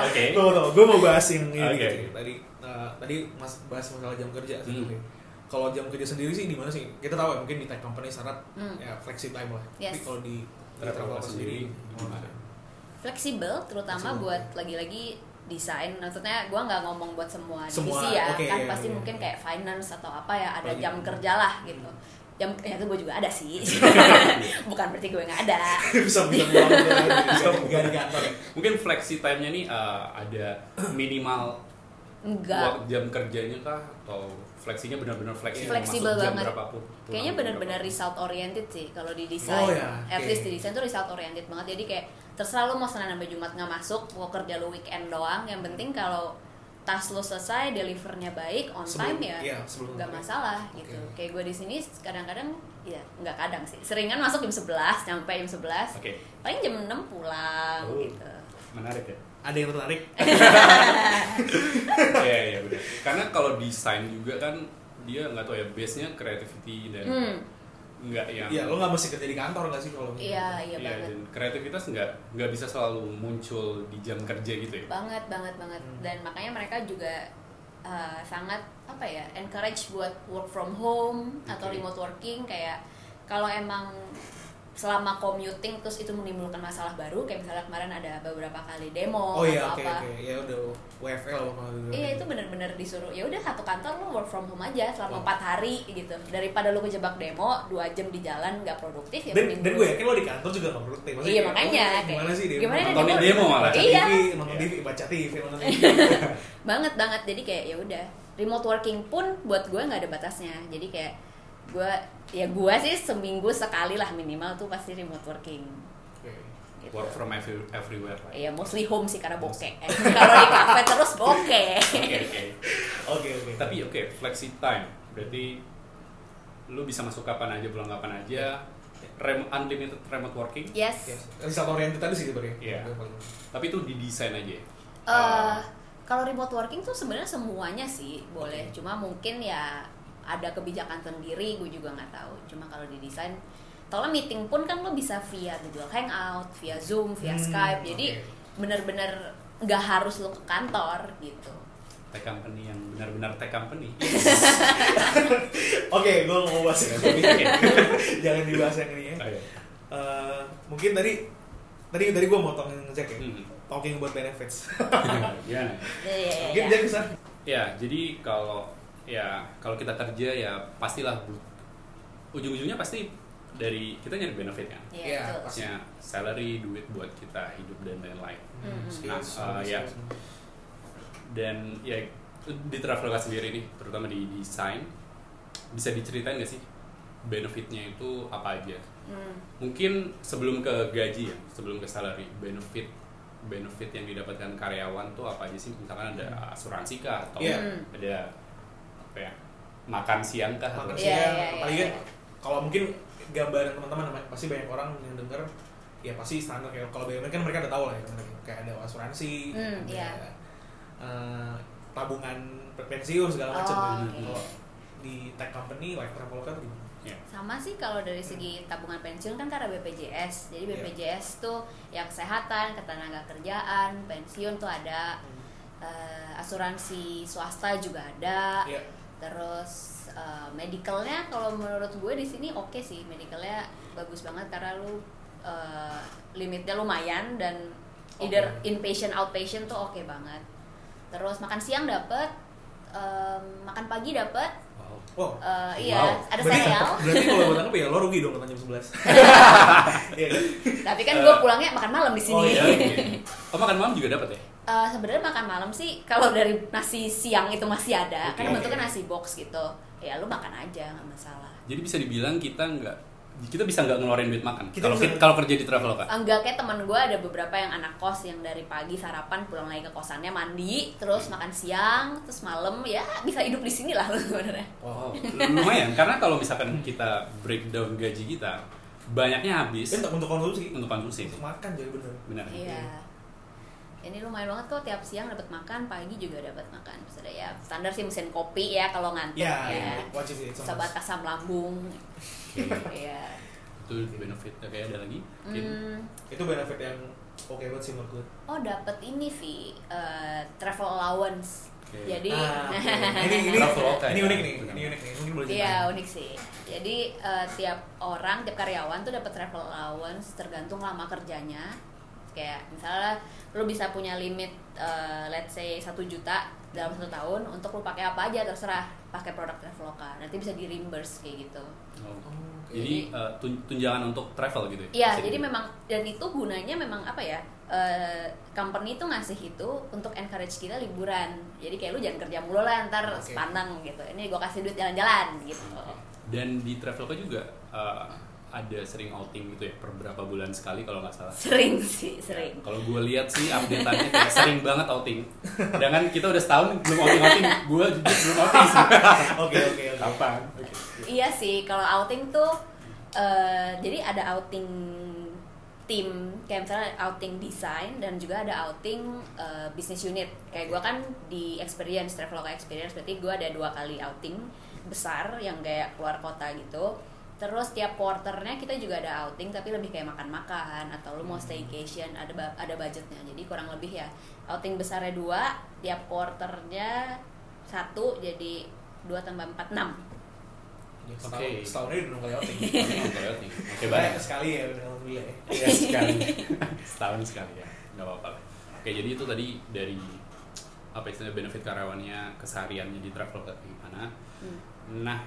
Speaker 2: Oke.
Speaker 1: Tunggu, tunggu. Gue mau bahas yang ini
Speaker 2: Oke.
Speaker 1: dikit. Tadi eh, tadi Mas bahas masalah jam kerja
Speaker 2: Hmm.
Speaker 1: sebetulnya. Kalau jam kerja sendiri sih di mana sih? Kita tahu ya mungkin di tech company syarat
Speaker 3: Hmm.
Speaker 1: ya flexi time lah.
Speaker 3: Yes.
Speaker 1: Tapi kalau di di
Speaker 2: Traveloka sendiri gimana?
Speaker 3: Fleksibel, terutama
Speaker 1: Fleksibel.
Speaker 3: buat lagi-lagi desain. Maksudnya gua nggak ngomong buat semua,
Speaker 1: Semua,
Speaker 3: divisi ya,
Speaker 1: oke,
Speaker 3: kan
Speaker 1: iya,
Speaker 3: pasti
Speaker 1: iya.
Speaker 3: mungkin kayak finance atau apa ya ada
Speaker 1: Apalagi-
Speaker 3: jam kerja lah gitu. Ya itu gue juga ada sih. Bukan berarti gue nggak ada.
Speaker 1: bisa bisa pulang bisa nggak di kantor.
Speaker 2: Mungkin flexi time-nya nih eh, ada minimal
Speaker 3: Enggak.
Speaker 2: jam kerjanya kah atau fleksinya benar-benar fleksibel
Speaker 3: Fleksibel
Speaker 2: masuk jam
Speaker 3: banget.
Speaker 2: berapapun.
Speaker 3: Kayaknya benar-benar result oriented sih kalau di desain.
Speaker 1: Oh, ya,
Speaker 3: At
Speaker 1: oke.
Speaker 3: least di desain tuh result oriented banget. Jadi kayak terserah lu mau senin sampai jumat nggak masuk mau kerja lu weekend doang yang penting kalau tas lu selesai delivernya baik on
Speaker 1: Sebelum-
Speaker 3: time ya
Speaker 1: iya,
Speaker 3: nggak masalah
Speaker 1: Oke.
Speaker 3: gitu kayak gue di sini kadang-kadang ya nggak kadang sih seringan masuk jam 11 sampai jam 11
Speaker 2: Oke.
Speaker 3: paling jam 6 pulang
Speaker 2: Oh.
Speaker 3: gitu
Speaker 2: Menarik ya.
Speaker 1: ada yang tertarik
Speaker 2: Iya iya benar. Karena kalau desain juga kan dia nggak tahu ya base-nya creativity dan
Speaker 3: hmm
Speaker 2: nggak yang
Speaker 1: Iya, lo nggak mesti kerja di kantor nggak sih kalau
Speaker 3: iya iya
Speaker 2: Iya,
Speaker 3: banget
Speaker 2: dan kreativitas nggak nggak bisa selalu muncul di jam kerja gitu ya.
Speaker 3: banget banget banget
Speaker 1: Hmm.
Speaker 3: dan makanya mereka juga uh, sangat apa ya encourage buat work from home atau
Speaker 2: Oke.
Speaker 3: remote working kayak kalau emang selama commuting terus itu menimbulkan masalah baru kayak misalnya kemarin ada beberapa kali demo
Speaker 1: Oh iya,
Speaker 3: atau
Speaker 1: oke
Speaker 3: apa
Speaker 1: oke. Ya udah WFL lo kalau gitu.
Speaker 3: Iya itu bener-bener disuruh ya udah satu kantor lo work from home aja selama
Speaker 1: Oh.
Speaker 3: empat hari gitu daripada lo kejebak demo dua jam di jalan nggak produktif ya
Speaker 1: Dan, dan
Speaker 3: lu-
Speaker 1: gue yakin lo di kantor juga nggak produktif. Maksudnya
Speaker 3: Iya,
Speaker 1: kayak,
Speaker 3: makanya,
Speaker 1: oh,
Speaker 3: kayak,
Speaker 1: Gimana sih dia?
Speaker 3: gimana dia
Speaker 2: Nontonin
Speaker 3: demo?
Speaker 2: demo malah.
Speaker 1: Baca
Speaker 3: Iya.
Speaker 1: TV, nonton
Speaker 2: Iya.
Speaker 1: TV, baca TV, nonton TV.
Speaker 3: banget banget jadi kayak ya udah remote working pun buat gue nggak ada batasnya jadi kayak gue ya gue sih seminggu sekali lah minimal tuh pasti remote working
Speaker 1: Oke.
Speaker 3: gitu.
Speaker 2: Work from every, everywhere. lah.
Speaker 3: Iya mostly home sih karena bokeh kalau di cafe terus bokeh
Speaker 2: Oke oke.
Speaker 1: Oke oke.
Speaker 2: Tapi oke flexi time berarti lu bisa masuk kapan aja pulang kapan aja. Rem, unlimited remote working.
Speaker 3: yes
Speaker 1: Yes. Result oriented tadi sih sebenarnya.
Speaker 2: Iya.
Speaker 1: Yang paling-
Speaker 2: Tapi itu didesain aja. ya?
Speaker 3: Eh, kalau remote working tuh sebenarnya semuanya sih boleh
Speaker 2: Oke.
Speaker 3: cuma mungkin ya ada kebijakan sendiri gue juga nggak tahu cuma kalau di desain Soalnya meeting pun kan lo bisa via Google Hangout, via Zoom, via
Speaker 1: Hmm,
Speaker 3: Skype. Jadi
Speaker 1: oke.
Speaker 3: bener-bener nggak harus lo ke kantor gitu.
Speaker 2: tech company yang benar-benar tech company.
Speaker 1: Oke, gue mau bahas yang ini. Jangan dibahas yang ini ya.
Speaker 2: Oh, iya.
Speaker 1: Eh, mungkin tadi tadi tadi gue mau tong ngecek ya.
Speaker 2: Hmm.
Speaker 1: Talking about benefits.
Speaker 3: Ya, ya,
Speaker 1: Mungkin
Speaker 3: ya.
Speaker 1: dia bisa.
Speaker 2: Ya, jadi kalau ya kalau kita kerja ya pastilah bu- ujung-ujungnya pasti dari kita nyari benefit kan.
Speaker 3: Iya,
Speaker 1: Iya, pasti.
Speaker 2: Maksudnya salary, duit buat kita hidup dan lain-lain.
Speaker 3: Hmm.
Speaker 1: Skills,
Speaker 2: Nah, eh, ya. Dan ya di Traveloka sendiri nih, terutama di desain, bisa diceritain gak sih benefitnya itu apa aja?
Speaker 3: Hmm.
Speaker 2: Mungkin sebelum ke gaji ya, sebelum ke salary, benefit benefit yang didapatkan karyawan tuh apa aja sih? Misalkan ada asuransi kah atau
Speaker 1: Iya.
Speaker 3: Hmm.
Speaker 2: ada apa ya? Makan siang kah?
Speaker 1: makan siang
Speaker 3: iya,
Speaker 1: apalagi
Speaker 3: iya,
Speaker 1: kan
Speaker 3: iya.
Speaker 1: kalau mungkin gambaran teman-teman pasti banyak orang yang denger ya pasti standar kayak kalau BUMN kan mereka udah tahu lah ya kayak ada asuransi
Speaker 3: Hmm,
Speaker 1: ada
Speaker 3: iya.
Speaker 1: eh, tabungan pensiun segala macam
Speaker 3: Oh,
Speaker 1: gitu.
Speaker 3: oke.
Speaker 1: kalau di tech company like Traveloka tuh gimana?
Speaker 2: Ya.
Speaker 3: Sama sih kalau dari segi tabungan pensiun kan karena BPJS. Jadi
Speaker 1: Iya.
Speaker 3: BPJS tuh yang kesehatan, ketenaga kerjaan, pensiun tuh ada, eh, asuransi swasta juga ada.
Speaker 1: Iya.
Speaker 3: Terus eh, medicalnya kalau menurut gue di sini oke sih medicalnya bagus banget karena lu eh, limitnya lumayan dan
Speaker 1: Oke.
Speaker 3: either inpatient outpatient tuh oke banget. Terus makan siang dapet, em, makan pagi dapet,
Speaker 2: Wow.
Speaker 3: Eh, iya
Speaker 2: Wow.
Speaker 3: ada
Speaker 1: berarti,
Speaker 3: sereal.
Speaker 1: berarti kalau gue tangkap ya lo rugi dong katanya jam 11 Iya kan?
Speaker 3: Tapi kan gue pulangnya makan malam di
Speaker 1: Oh,
Speaker 3: sini.
Speaker 1: iya,
Speaker 2: Oh makan malam juga dapat ya?
Speaker 3: Eh, Sebenarnya makan malam sih kalau dari nasi siang itu masih ada,
Speaker 2: Oke.
Speaker 3: kan bentuknya nasi box gitu. Ya lu makan aja nggak masalah.
Speaker 2: Jadi bisa dibilang kita nggak kita bisa nggak ngeluarin duit makan kalau kalau kerja di Traveloka.
Speaker 3: Enggak kayak teman gue ada beberapa yang anak kos yang dari pagi sarapan pulang lagi ke kosannya mandi, terus makan siang, terus malam ya bisa hidup di sini lah lu sebenarnya.
Speaker 2: Oh, lumayan karena kalau misalkan kita breakdown gaji kita banyaknya habis
Speaker 1: untuk, untuk konsumsi
Speaker 2: untuk konsumsi.
Speaker 1: untuk makan jadi bener
Speaker 2: Benar.
Speaker 3: Iya. Ini lumayan banget kok tiap siang dapat makan, pagi juga dapat makan. Ada ya standar sih mesin kopi ya kalau ngantuk
Speaker 1: ya,
Speaker 3: ya.
Speaker 1: wajib sih itu
Speaker 3: Sobat asam lambung. Iya.
Speaker 2: Itu benefit oke ada lagi?
Speaker 3: Hmm,
Speaker 1: itu benefit yang oke banget sih menurut gue
Speaker 3: oh dapat ini Vi, eh, travel allowance.
Speaker 2: Oke.
Speaker 3: Jadi
Speaker 1: Ah, oke. ini ini ini
Speaker 2: ya.
Speaker 1: unik nih
Speaker 2: Benar.
Speaker 1: ini unik nih mungkin boleh
Speaker 3: Iya unik sih. Jadi eh, tiap orang, tiap karyawan tuh dapat travel allowance tergantung lama kerjanya. Kayak misalnya lu bisa punya limit, eh, let's say satu juta dalam satu tahun untuk lu pakai apa aja terserah pakai produk Traveloka. Nanti bisa di reimburse kayak gitu.
Speaker 2: oh.
Speaker 1: Oh, oke.
Speaker 2: Jadi tun- tunjangan untuk travel gitu ya?
Speaker 3: Iya, jadi
Speaker 2: gitu.
Speaker 3: memang dan itu gunanya memang apa ya? eh, company itu ngasih itu untuk encourage kita liburan. Jadi kayak lu jangan kerja mulu lah ntar
Speaker 1: Oke.
Speaker 3: sepandang gitu. Ini gua kasih duit jalan-jalan gitu.
Speaker 2: Oke. Dan di Traveloka juga eh, ada sering outing gitu ya per berapa bulan sekali kalau nggak salah.
Speaker 3: Sering sih, sering.
Speaker 2: Kalau gue lihat sih update-annya kayak sering banget outing. Sedangkan kita udah setahun belum outing-outing. Gue jujur belum outing sih.
Speaker 1: Oke oke oke.
Speaker 2: Kapan? Oke.
Speaker 3: Iya sih, kalau outing tuh eh, jadi ada outing tim kayak misalnya outing desain dan juga ada outing eh, business unit. Kayak gua kan di experience Traveloka experience berarti gua ada dua kali outing besar yang kayak keluar kota gitu. Terus tiap quarternya kita juga ada outing tapi lebih kayak makan-makan atau lu mau staycation ada ada budgetnya. Jadi kurang lebih ya outing besarnya dua, tiap quarternya satu jadi dua tambah empat enam.
Speaker 1: Ya,
Speaker 2: Oke.
Speaker 1: setahun- Setahunnya udah kali outing.
Speaker 2: Oke,
Speaker 1: Banyak sekali ya udah alhamdulillah ya.
Speaker 2: Iya sekali. Setahun sekali ya. Nggak apa-apa lah. Oke, jadi itu tadi dari apa istilahnya benefit karyawannya, kesehariannya di travel gimana.
Speaker 3: Hmm.
Speaker 2: Nah,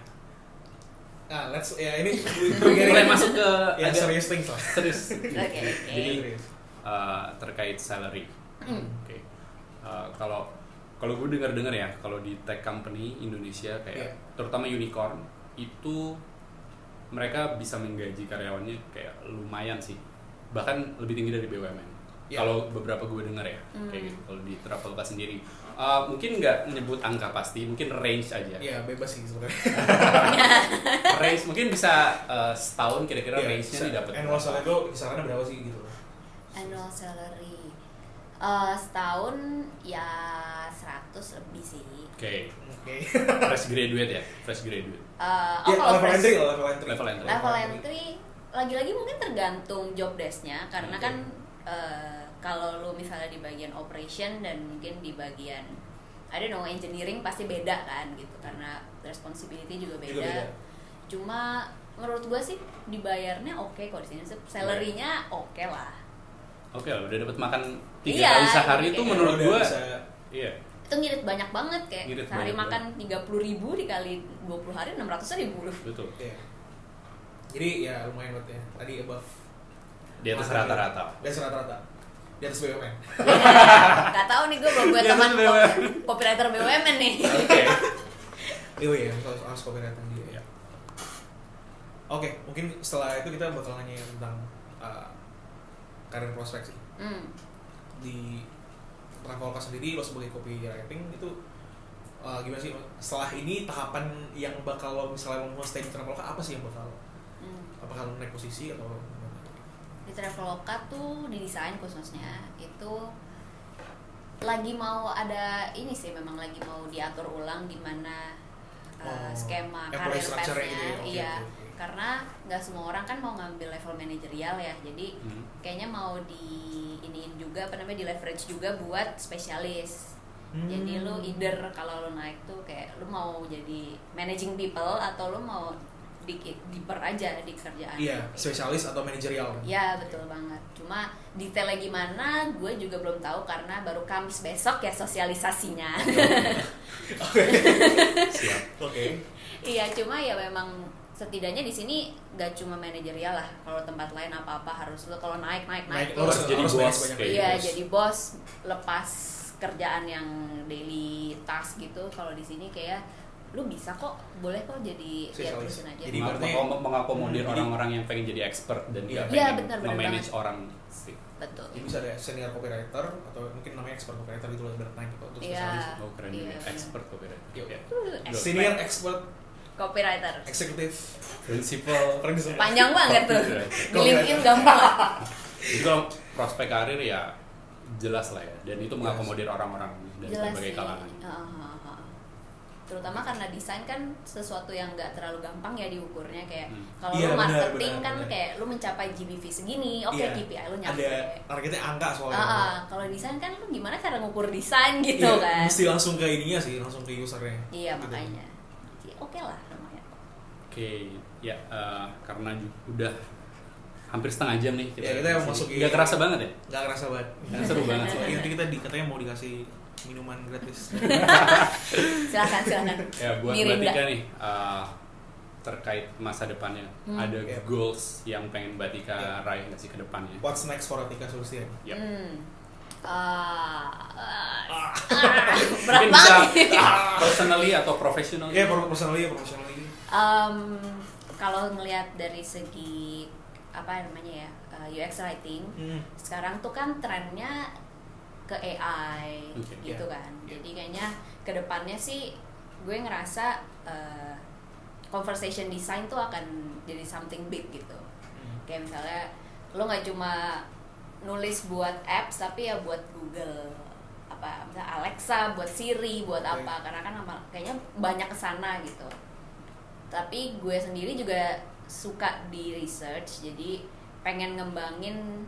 Speaker 1: Nah, let's ya ini
Speaker 2: mulai masuk ke
Speaker 1: ya
Speaker 2: agak
Speaker 1: serious things lah.
Speaker 2: serius.
Speaker 3: Oke.
Speaker 2: Jadi
Speaker 1: Serius.
Speaker 2: uh, terkait salary.
Speaker 3: Hmm.
Speaker 2: Oke. Uh, kalau kalau gue dengar-dengar ya, kalau di tech company Indonesia kayak
Speaker 1: Iya.
Speaker 2: terutama unicorn itu mereka bisa menggaji karyawannya kayak lumayan sih. Bahkan lebih tinggi dari BUMN.
Speaker 1: Iya.
Speaker 2: Kalau beberapa gue dengar ya,
Speaker 3: Hmm.
Speaker 2: kayak gitu. Kalau di Traveloka sendiri, Uh, mungkin nggak menyebut angka pasti, mungkin range aja.
Speaker 1: Iya bebas sih sebenarnya.
Speaker 2: range mungkin bisa uh, setahun kira-kira
Speaker 1: Iya,
Speaker 2: range-nya
Speaker 1: bisa.
Speaker 2: didapat.
Speaker 1: Annual salary itu kisarannya berapa sih gitu?
Speaker 3: annual salary Eh, setahun ya 100 lebih sih
Speaker 2: Oke,
Speaker 1: Oke.
Speaker 2: fresh graduate ya, fresh graduate.
Speaker 3: Eh, oh
Speaker 1: Ya,
Speaker 3: kalau
Speaker 1: level
Speaker 3: fresh-
Speaker 1: entry level entry.
Speaker 2: Level entry.
Speaker 3: level entry lagi-lagi mungkin tergantung job desk-nya karena
Speaker 1: Oke.
Speaker 3: kan eh, kalau lu misalnya di bagian operation dan mungkin di bagian I don't know engineering pasti beda kan gitu karena responsibility juga beda.
Speaker 1: Juga beda.
Speaker 3: Cuma menurut gua sih dibayarnya oke kok di sini salary-nya oke lah.
Speaker 2: Oke lah, udah dapat makan tiga
Speaker 3: Iya,
Speaker 2: kali sehari itu menurut gua
Speaker 1: bisa
Speaker 2: iya.
Speaker 3: Itu ngirit banyak banget kayak
Speaker 2: Ngirit
Speaker 3: sehari
Speaker 2: banyak
Speaker 3: makan tiga puluh ribu dikali 20 hari 600 ribu.
Speaker 2: betul
Speaker 1: Iya. Jadi ya lumayan banget ya. Tadi above
Speaker 2: di atas rata-rata
Speaker 1: ya? Di atas rata-rata. Di atas BUMN.
Speaker 3: Gak tau nih gue belum gue
Speaker 2: Iya,
Speaker 3: teman copywriter BUMN nih.
Speaker 2: oke
Speaker 1: Iya iya, soal soal copywriting dia.
Speaker 2: Iya.
Speaker 1: Oke, mungkin setelah itu kita bakal nanya tentang uh, karir prospek sih.
Speaker 3: Hmm.
Speaker 1: Di Traveloka sendiri lo sebagai copywriting itu uh, gimana sih? Setelah ini tahapan yang bakal lo misalnya mau stay di Traveloka apa sih yang bakal?
Speaker 3: Hmm.
Speaker 1: Apakah lo naik posisi atau
Speaker 3: Traveloka tuh di desain khususnya itu lagi mau ada ini sih memang lagi mau diatur ulang gimana uh,
Speaker 1: Oh,
Speaker 3: skema karir path-nya
Speaker 1: gitu ya?
Speaker 3: Iya
Speaker 1: oke, oke.
Speaker 3: karena nggak semua orang kan mau ngambil level manajerial ya jadi
Speaker 2: Hmm.
Speaker 3: kayaknya mau di iniin juga apa namanya di leverage juga buat spesialis
Speaker 1: Hmm.
Speaker 3: jadi lu either kalau lu naik tuh kayak lu mau jadi managing people atau lu mau dikit deeper aja di kerjaan
Speaker 1: Iya, spesialis atau manajerial.
Speaker 3: Ya betul banget. Cuma detailnya gimana, gue juga belum tahu karena baru Kamis besok ya sosialisasinya.
Speaker 2: siap
Speaker 1: Oke.
Speaker 3: iya, cuma ya memang setidaknya di sini gak cuma manajerial lah. Kalau tempat lain apa-apa harus lo kalau naik naik naik.
Speaker 1: Naik, lo harus
Speaker 2: jadi
Speaker 1: harus
Speaker 2: bos,
Speaker 3: Iya, jadi bos lepas kerjaan yang daily task gitu. Kalau di sini kayak lu bisa kok, boleh kok jadi ya terusin aja.
Speaker 1: Jadi
Speaker 2: Meng-
Speaker 1: berarti-
Speaker 2: meng- mengakomodir orang-orang yang pengen jadi expert dan
Speaker 1: Iya.
Speaker 2: nggak
Speaker 3: Iya,
Speaker 2: pengen
Speaker 3: benar, benar
Speaker 2: memanage
Speaker 3: banget.
Speaker 2: orang sih
Speaker 3: Betul.
Speaker 1: Jadi bisa ada senior copywriter atau mungkin namanya expert copywriter gitu loh berat naik gitu untuk
Speaker 3: Iya.
Speaker 1: spesialis.
Speaker 2: oh keren
Speaker 3: Iya,
Speaker 2: juga
Speaker 3: benar.
Speaker 2: expert copywriter
Speaker 1: Yuk.
Speaker 2: ya.
Speaker 3: Uh,
Speaker 2: Expert.
Speaker 1: Senior expert
Speaker 3: Copywriter.
Speaker 1: eksekutif
Speaker 2: principal.
Speaker 3: Panjang banget tuh. Di LinkedIn gampang lah.
Speaker 2: Jadi kalau prospek karir ya jelas lah ya dan itu mengakomodir orang-orang dari
Speaker 3: Jelas
Speaker 2: berbagai kalangan.
Speaker 3: Ah. Terutama karena desain kan sesuatu yang nggak terlalu gampang ya diukurnya kayak
Speaker 2: Hmm.
Speaker 3: kalau
Speaker 1: Iya,
Speaker 3: lu
Speaker 1: benar,
Speaker 3: marketing
Speaker 1: benar,
Speaker 3: kan
Speaker 1: benar.
Speaker 3: kayak lu mencapai GBV segini, oke
Speaker 1: Iya.
Speaker 3: KPI lu nyampe.
Speaker 1: Ada targetnya angka soalnya.
Speaker 3: Ah, ah. kalau desain kan lu gimana cara ngukur desain gitu
Speaker 1: Iya,
Speaker 3: kan?
Speaker 1: Mesti langsung ke ininya sih, langsung ke usernya.
Speaker 3: Iya
Speaker 1: Gitu.
Speaker 3: makanya. Oke lah lumayan.
Speaker 2: Oke, ya eh, karena udah hampir setengah jam nih
Speaker 1: Ya, kita yang
Speaker 2: sini.
Speaker 1: masukin-
Speaker 2: Nggak kerasa banget ya?
Speaker 1: Gak kerasa banget.
Speaker 2: Seru banget.
Speaker 1: Soalnya nanti kita di, katanya mau dikasih minuman gratis.
Speaker 3: Silakan silakan.
Speaker 2: Ya buat
Speaker 3: Mirinda.
Speaker 2: Mbak Tika nih eh, terkait masa depannya,
Speaker 3: Hmm.
Speaker 2: ada
Speaker 1: Iya.
Speaker 2: goals yang pengen Mbak Tika
Speaker 1: Iya.
Speaker 2: raih nggak sih ke depannya?
Speaker 1: What's next for Atika Sulistian?
Speaker 2: Yap.
Speaker 3: Hmm. Ah. ah, berat banget.
Speaker 2: personally atau professional?
Speaker 1: Ya, pro- personally, ya, professionally.
Speaker 3: Em, kalau ngelihat dari segi apa namanya ya uh, UX writing
Speaker 1: Hmm.
Speaker 3: sekarang tuh kan trennya ke AI
Speaker 2: Oke,
Speaker 3: gitu
Speaker 1: iya.
Speaker 3: kan
Speaker 1: Iya.
Speaker 3: jadi kayaknya ke depannya sih gue ngerasa uh, conversation design tuh akan jadi something big gitu
Speaker 1: Hmm.
Speaker 3: kayak misalnya lo nggak cuma nulis buat apps tapi ya buat Google apa misalnya Alexa buat Siri buat
Speaker 1: Oke.
Speaker 3: apa karena kan kayaknya banyak ke sana gitu tapi gue sendiri juga suka di research jadi pengen ngembangin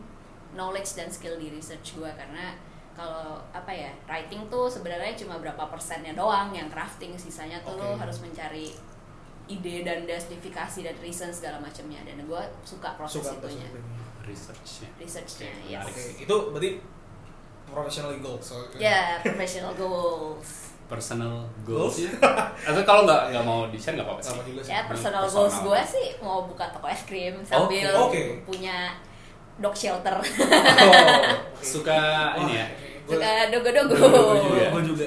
Speaker 3: knowledge dan skill di research gue karena kalau apa ya writing tuh sebenarnya cuma berapa persennya doang yang crafting sisanya tuh lo
Speaker 1: Oke.
Speaker 3: harus mencari ide dan justifikasi dan reason segala macamnya dan gue suka proses
Speaker 1: Suka
Speaker 3: itunya
Speaker 2: researchnya
Speaker 3: researchnya
Speaker 2: Oke,
Speaker 3: yes.
Speaker 1: Oke, itu berarti professional goals. So,
Speaker 3: ya professional goals
Speaker 2: personal
Speaker 1: Goals?
Speaker 2: goals atau kalau nggak nggak mau di share nggak apa-apa sih
Speaker 3: ya personal
Speaker 2: Personal.
Speaker 3: goals gue sih mau buka toko es krim sambil
Speaker 1: Oke.
Speaker 3: punya dog shelter
Speaker 1: Oh, oke.
Speaker 2: suka ini ya
Speaker 3: suka dogo-dogo.
Speaker 1: Gue juga.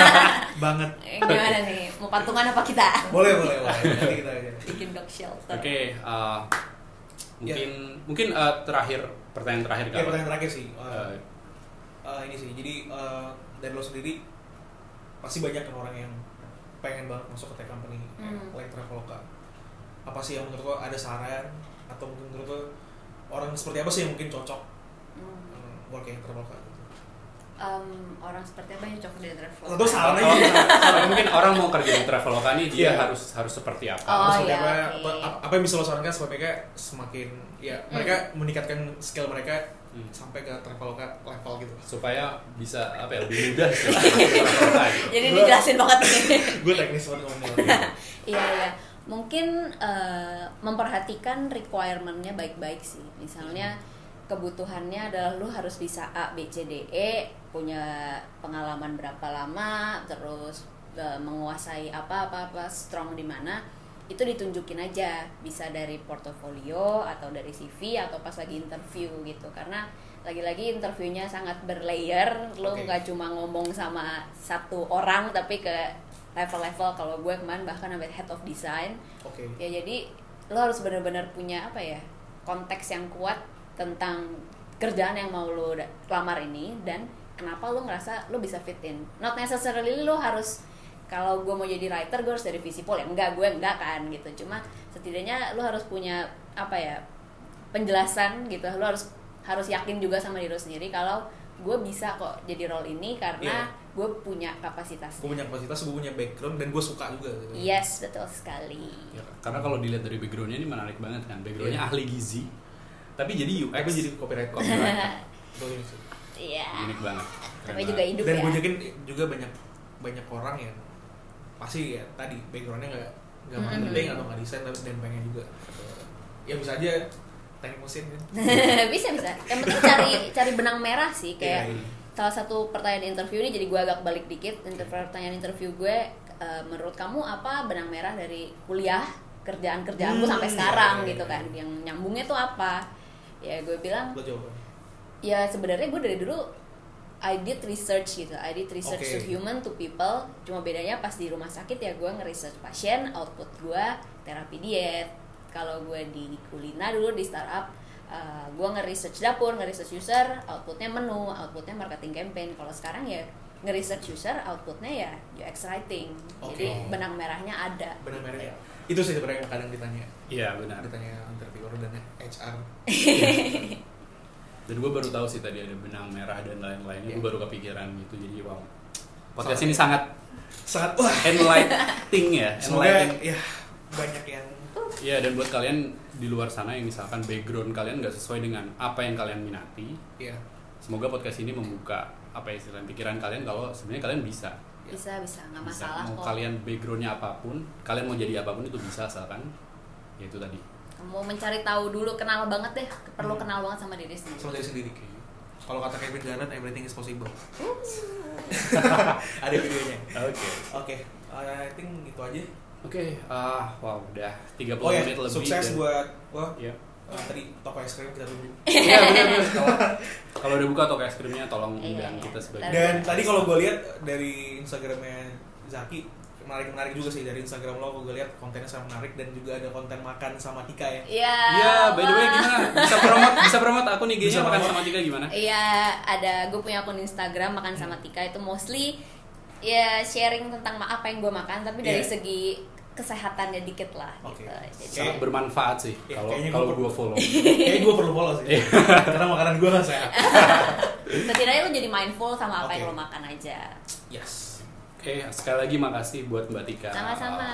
Speaker 1: Banget.
Speaker 3: Eh, gimana nih mau patungan apa kita
Speaker 1: Boleh, boleh, boleh. Nanti kita aja.
Speaker 3: bikin dog shelter
Speaker 2: oke uh, mungkin mungkin uh, terakhir pertanyaan terakhir
Speaker 1: Ya,
Speaker 2: kali
Speaker 1: pertanyaan terakhir sih. Uh,
Speaker 2: Uh,
Speaker 1: uh, ini sih. Jadi uh, dari lo sendiri pasti banyak kan orang yang pengen banget masuk ke tech company
Speaker 3: Hmm.
Speaker 1: like Traveloka. Apa sih yang menurut lo ada saran atau mungkin menurut lo orang seperti apa sih yang mungkin cocok uh, working at Traveloka
Speaker 3: Em, orang seperti apa yang cocok di travel
Speaker 1: Atau saran
Speaker 2: Oh, kalau mungkin orang mau kerja di Traveloka nih dia
Speaker 1: Iya.
Speaker 2: harus harus seperti apa
Speaker 3: Oh,
Speaker 1: Seperti
Speaker 3: iya,
Speaker 1: apa,
Speaker 3: oke.
Speaker 1: apa, apa yang bisa lo sarankan supaya mereka semakin ya mereka meningkatkan skill mereka
Speaker 2: Hmm.
Speaker 1: sampai ke Traveloka level gitu.
Speaker 2: supaya bisa apa ya lebih mudah
Speaker 3: jadi dijelasin banget nih
Speaker 1: Gue teknis banget ngomong.
Speaker 3: Iya iya, mungkin eh, memperhatikan requirementnya baik-baik sih. Misalnya kebutuhannya adalah lu harus bisa A, B, C, D, E, punya pengalaman berapa lama, terus eh, menguasai apa apa apa strong di mana, itu ditunjukin aja. Bisa dari portofolio atau dari CV atau pas lagi interview gitu. Karena lagi-lagi interviewnya sangat berlayer. Lo nggak cuma ngomong sama satu orang tapi ke level-level. Kalau gue kemarin bahkan sampai head of design.
Speaker 1: Oke.
Speaker 3: ya jadi lo harus benar-benar punya apa ya konteks yang kuat tentang kerjaan yang mau lo lamar ini. Dan kenapa lo ngerasa lo bisa fit in? Not necessarily lo harus kalau gue mau jadi writer gue harus dari visipol ya? Enggak gue enggak kan gitu. Cuma setidaknya lo harus punya apa ya penjelasan gitu. Lo harus harus yakin juga sama diri lo sendiri kalau gue bisa kok jadi role ini karena gue punya kapasitas.
Speaker 1: Gue punya kapasitas, gue punya background dan gue suka juga. Gitu.
Speaker 3: yes betul sekali.
Speaker 2: Ya, karena kalau dilihat dari backgroundnya ini menarik banget kan. Backgroundnya
Speaker 1: Iya.
Speaker 2: ahli gizi. Tapi jadi UX
Speaker 1: Aku jadi copyright
Speaker 2: copywriter
Speaker 1: sih.
Speaker 3: Iya
Speaker 2: unik banget
Speaker 3: tapi juga hidup
Speaker 1: Dan
Speaker 3: ya
Speaker 1: gue yakin juga banyak banyak orang yang pasti ya tadi backgroundnya nggak nggak
Speaker 3: Mhm.
Speaker 1: marketing atau nggak desain tapi dan pengen juga. Ya bisa aja teknik mesin kan.
Speaker 3: bisa bisa yang penting cari cari benang merah sih kayak
Speaker 1: Iya, iya.
Speaker 3: salah satu pertanyaan interview ini jadi gue agak balik dikit Inter- pertanyaan interview gue eh, menurut kamu apa benang merah dari kuliah kerjaan kerjaanku
Speaker 1: Hmm,
Speaker 3: sampai
Speaker 1: iya,
Speaker 3: sekarang
Speaker 1: iya,
Speaker 3: gitu
Speaker 1: iya.
Speaker 3: kan yang nyambungnya tuh apa ya gue bilang
Speaker 1: Lo jawab.
Speaker 3: Ya sebenarnya gue dari dulu I did research gitu I did research
Speaker 1: Oke.
Speaker 3: to human to people cuma bedanya pas di rumah sakit ya gue nge-research pasien output gue terapi diet kalau gue di kulina dulu di startup uh, gue nge-research dapur nge-research user outputnya menu outputnya marketing campaign kalau sekarang ya nge-research user outputnya ya UX writing
Speaker 1: Oke.
Speaker 3: jadi benang merahnya ada
Speaker 1: Benar benar ya. Itu sih sebenarnya yang kadang ditanya.
Speaker 2: iya benar
Speaker 1: Ditanya interviewer dan HR.
Speaker 2: dan gue baru tahu sih tadi ada benang merah dan lain-lainnya
Speaker 1: Iya.
Speaker 2: gue baru kepikiran gitu jadi wow podcast ini sangat
Speaker 1: Sangat wah.
Speaker 2: enlightening ya
Speaker 1: Semoga
Speaker 2: enlightening
Speaker 1: ya banyak yang
Speaker 2: Iya dan buat kalian di luar sana yang misalkan background kalian nggak sesuai dengan apa yang kalian minati,
Speaker 1: ya
Speaker 2: semoga podcast ini membuka apa ya istilahnya pikiran kalian kalau sebenarnya kalian bisa.
Speaker 3: bisa bisa nggak
Speaker 2: Bisa.
Speaker 3: masalah
Speaker 2: Mau
Speaker 3: kok
Speaker 2: kalian backgroundnya apa pun, kalian mau jadi apa pun itu bisa asalkan ya itu tadi.
Speaker 3: Mau mencari tahu dulu kenal banget deh perlu
Speaker 1: Hmm.
Speaker 3: kenal banget sama diri sendiri
Speaker 1: sama diri sendiri. Kalau kata Kevin Garnett, everything is possible. Ada videonya.
Speaker 2: Oke.
Speaker 1: Oke, uh, I think gitu aja.
Speaker 2: Oke, ah wow udah 30
Speaker 1: Oh ya,
Speaker 2: menit lebih.
Speaker 1: sukses
Speaker 2: dan-
Speaker 1: buat wah
Speaker 2: Iya.
Speaker 1: uh, tadi toko es krim kita tunggu.
Speaker 2: Iya benar. Kalau- Kalau udah buka toko es krimnya tolong
Speaker 3: Iya,
Speaker 2: undang
Speaker 3: iya.
Speaker 2: kita sebagai
Speaker 1: Dan tadi kalau gue lihat dari Instagramnya Zaki menarik menarik juga sih dari Instagram lo gue lihat kontennya sangat menarik dan juga ada konten makan sama Tika ya
Speaker 3: Iya.
Speaker 2: Iya, by the way gimana? Bisa promote, bisa promote akun IG-nya makan sama Tika gimana?
Speaker 3: Iya, ada gue punya akun Instagram makan sama
Speaker 1: Hmm.
Speaker 3: Tika itu mostly ya sharing tentang apa yang gue makan tapi dari
Speaker 1: Iya.
Speaker 3: segi kesehatannya dikit lah
Speaker 1: Oke.
Speaker 3: gitu. Jadi
Speaker 2: Sangat bermanfaat sih
Speaker 1: Ya,
Speaker 2: kalau kalau
Speaker 1: gua-
Speaker 2: gue follow.
Speaker 1: kayaknya gue perlu follow
Speaker 2: Iya.
Speaker 1: sih karena makanan gue kan sehat
Speaker 3: setidaknya lo jadi mindful sama apa
Speaker 1: Oke.
Speaker 3: yang lo makan aja.
Speaker 1: yes
Speaker 2: Oke, sekali lagi makasih buat Mbak Tika.
Speaker 3: Sama-sama.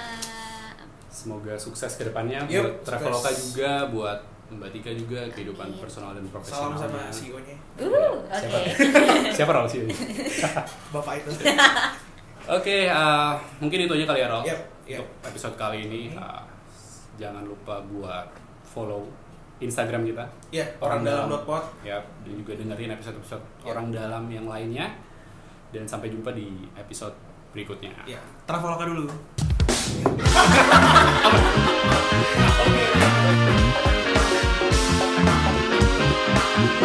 Speaker 2: Semoga sukses ke depannya
Speaker 1: Yup,
Speaker 2: buat Traveloka
Speaker 1: sukses.
Speaker 2: juga, buat Mbak Tika juga kehidupan
Speaker 3: Amin.
Speaker 2: personal dan
Speaker 1: salam
Speaker 2: profesional.
Speaker 1: sama E CEO-nya
Speaker 3: Uh,
Speaker 2: Siapa?
Speaker 3: oke.
Speaker 2: Siapa Rol sih?
Speaker 1: bapak itu
Speaker 2: Oke, uh, mungkin itu aja kali ya Rol.
Speaker 1: Yep, yep.
Speaker 2: Untuk episode kali ini, uh, jangan lupa buat follow Instagram kita.
Speaker 1: ya orang dalam dot pot
Speaker 2: Ya, dan juga dengerin episode-episode
Speaker 1: Yep.
Speaker 2: orang dalam yang lainnya. Dan sampai jumpa di episode berikutnya.
Speaker 1: ya Traveloka dulu
Speaker 2: Oke.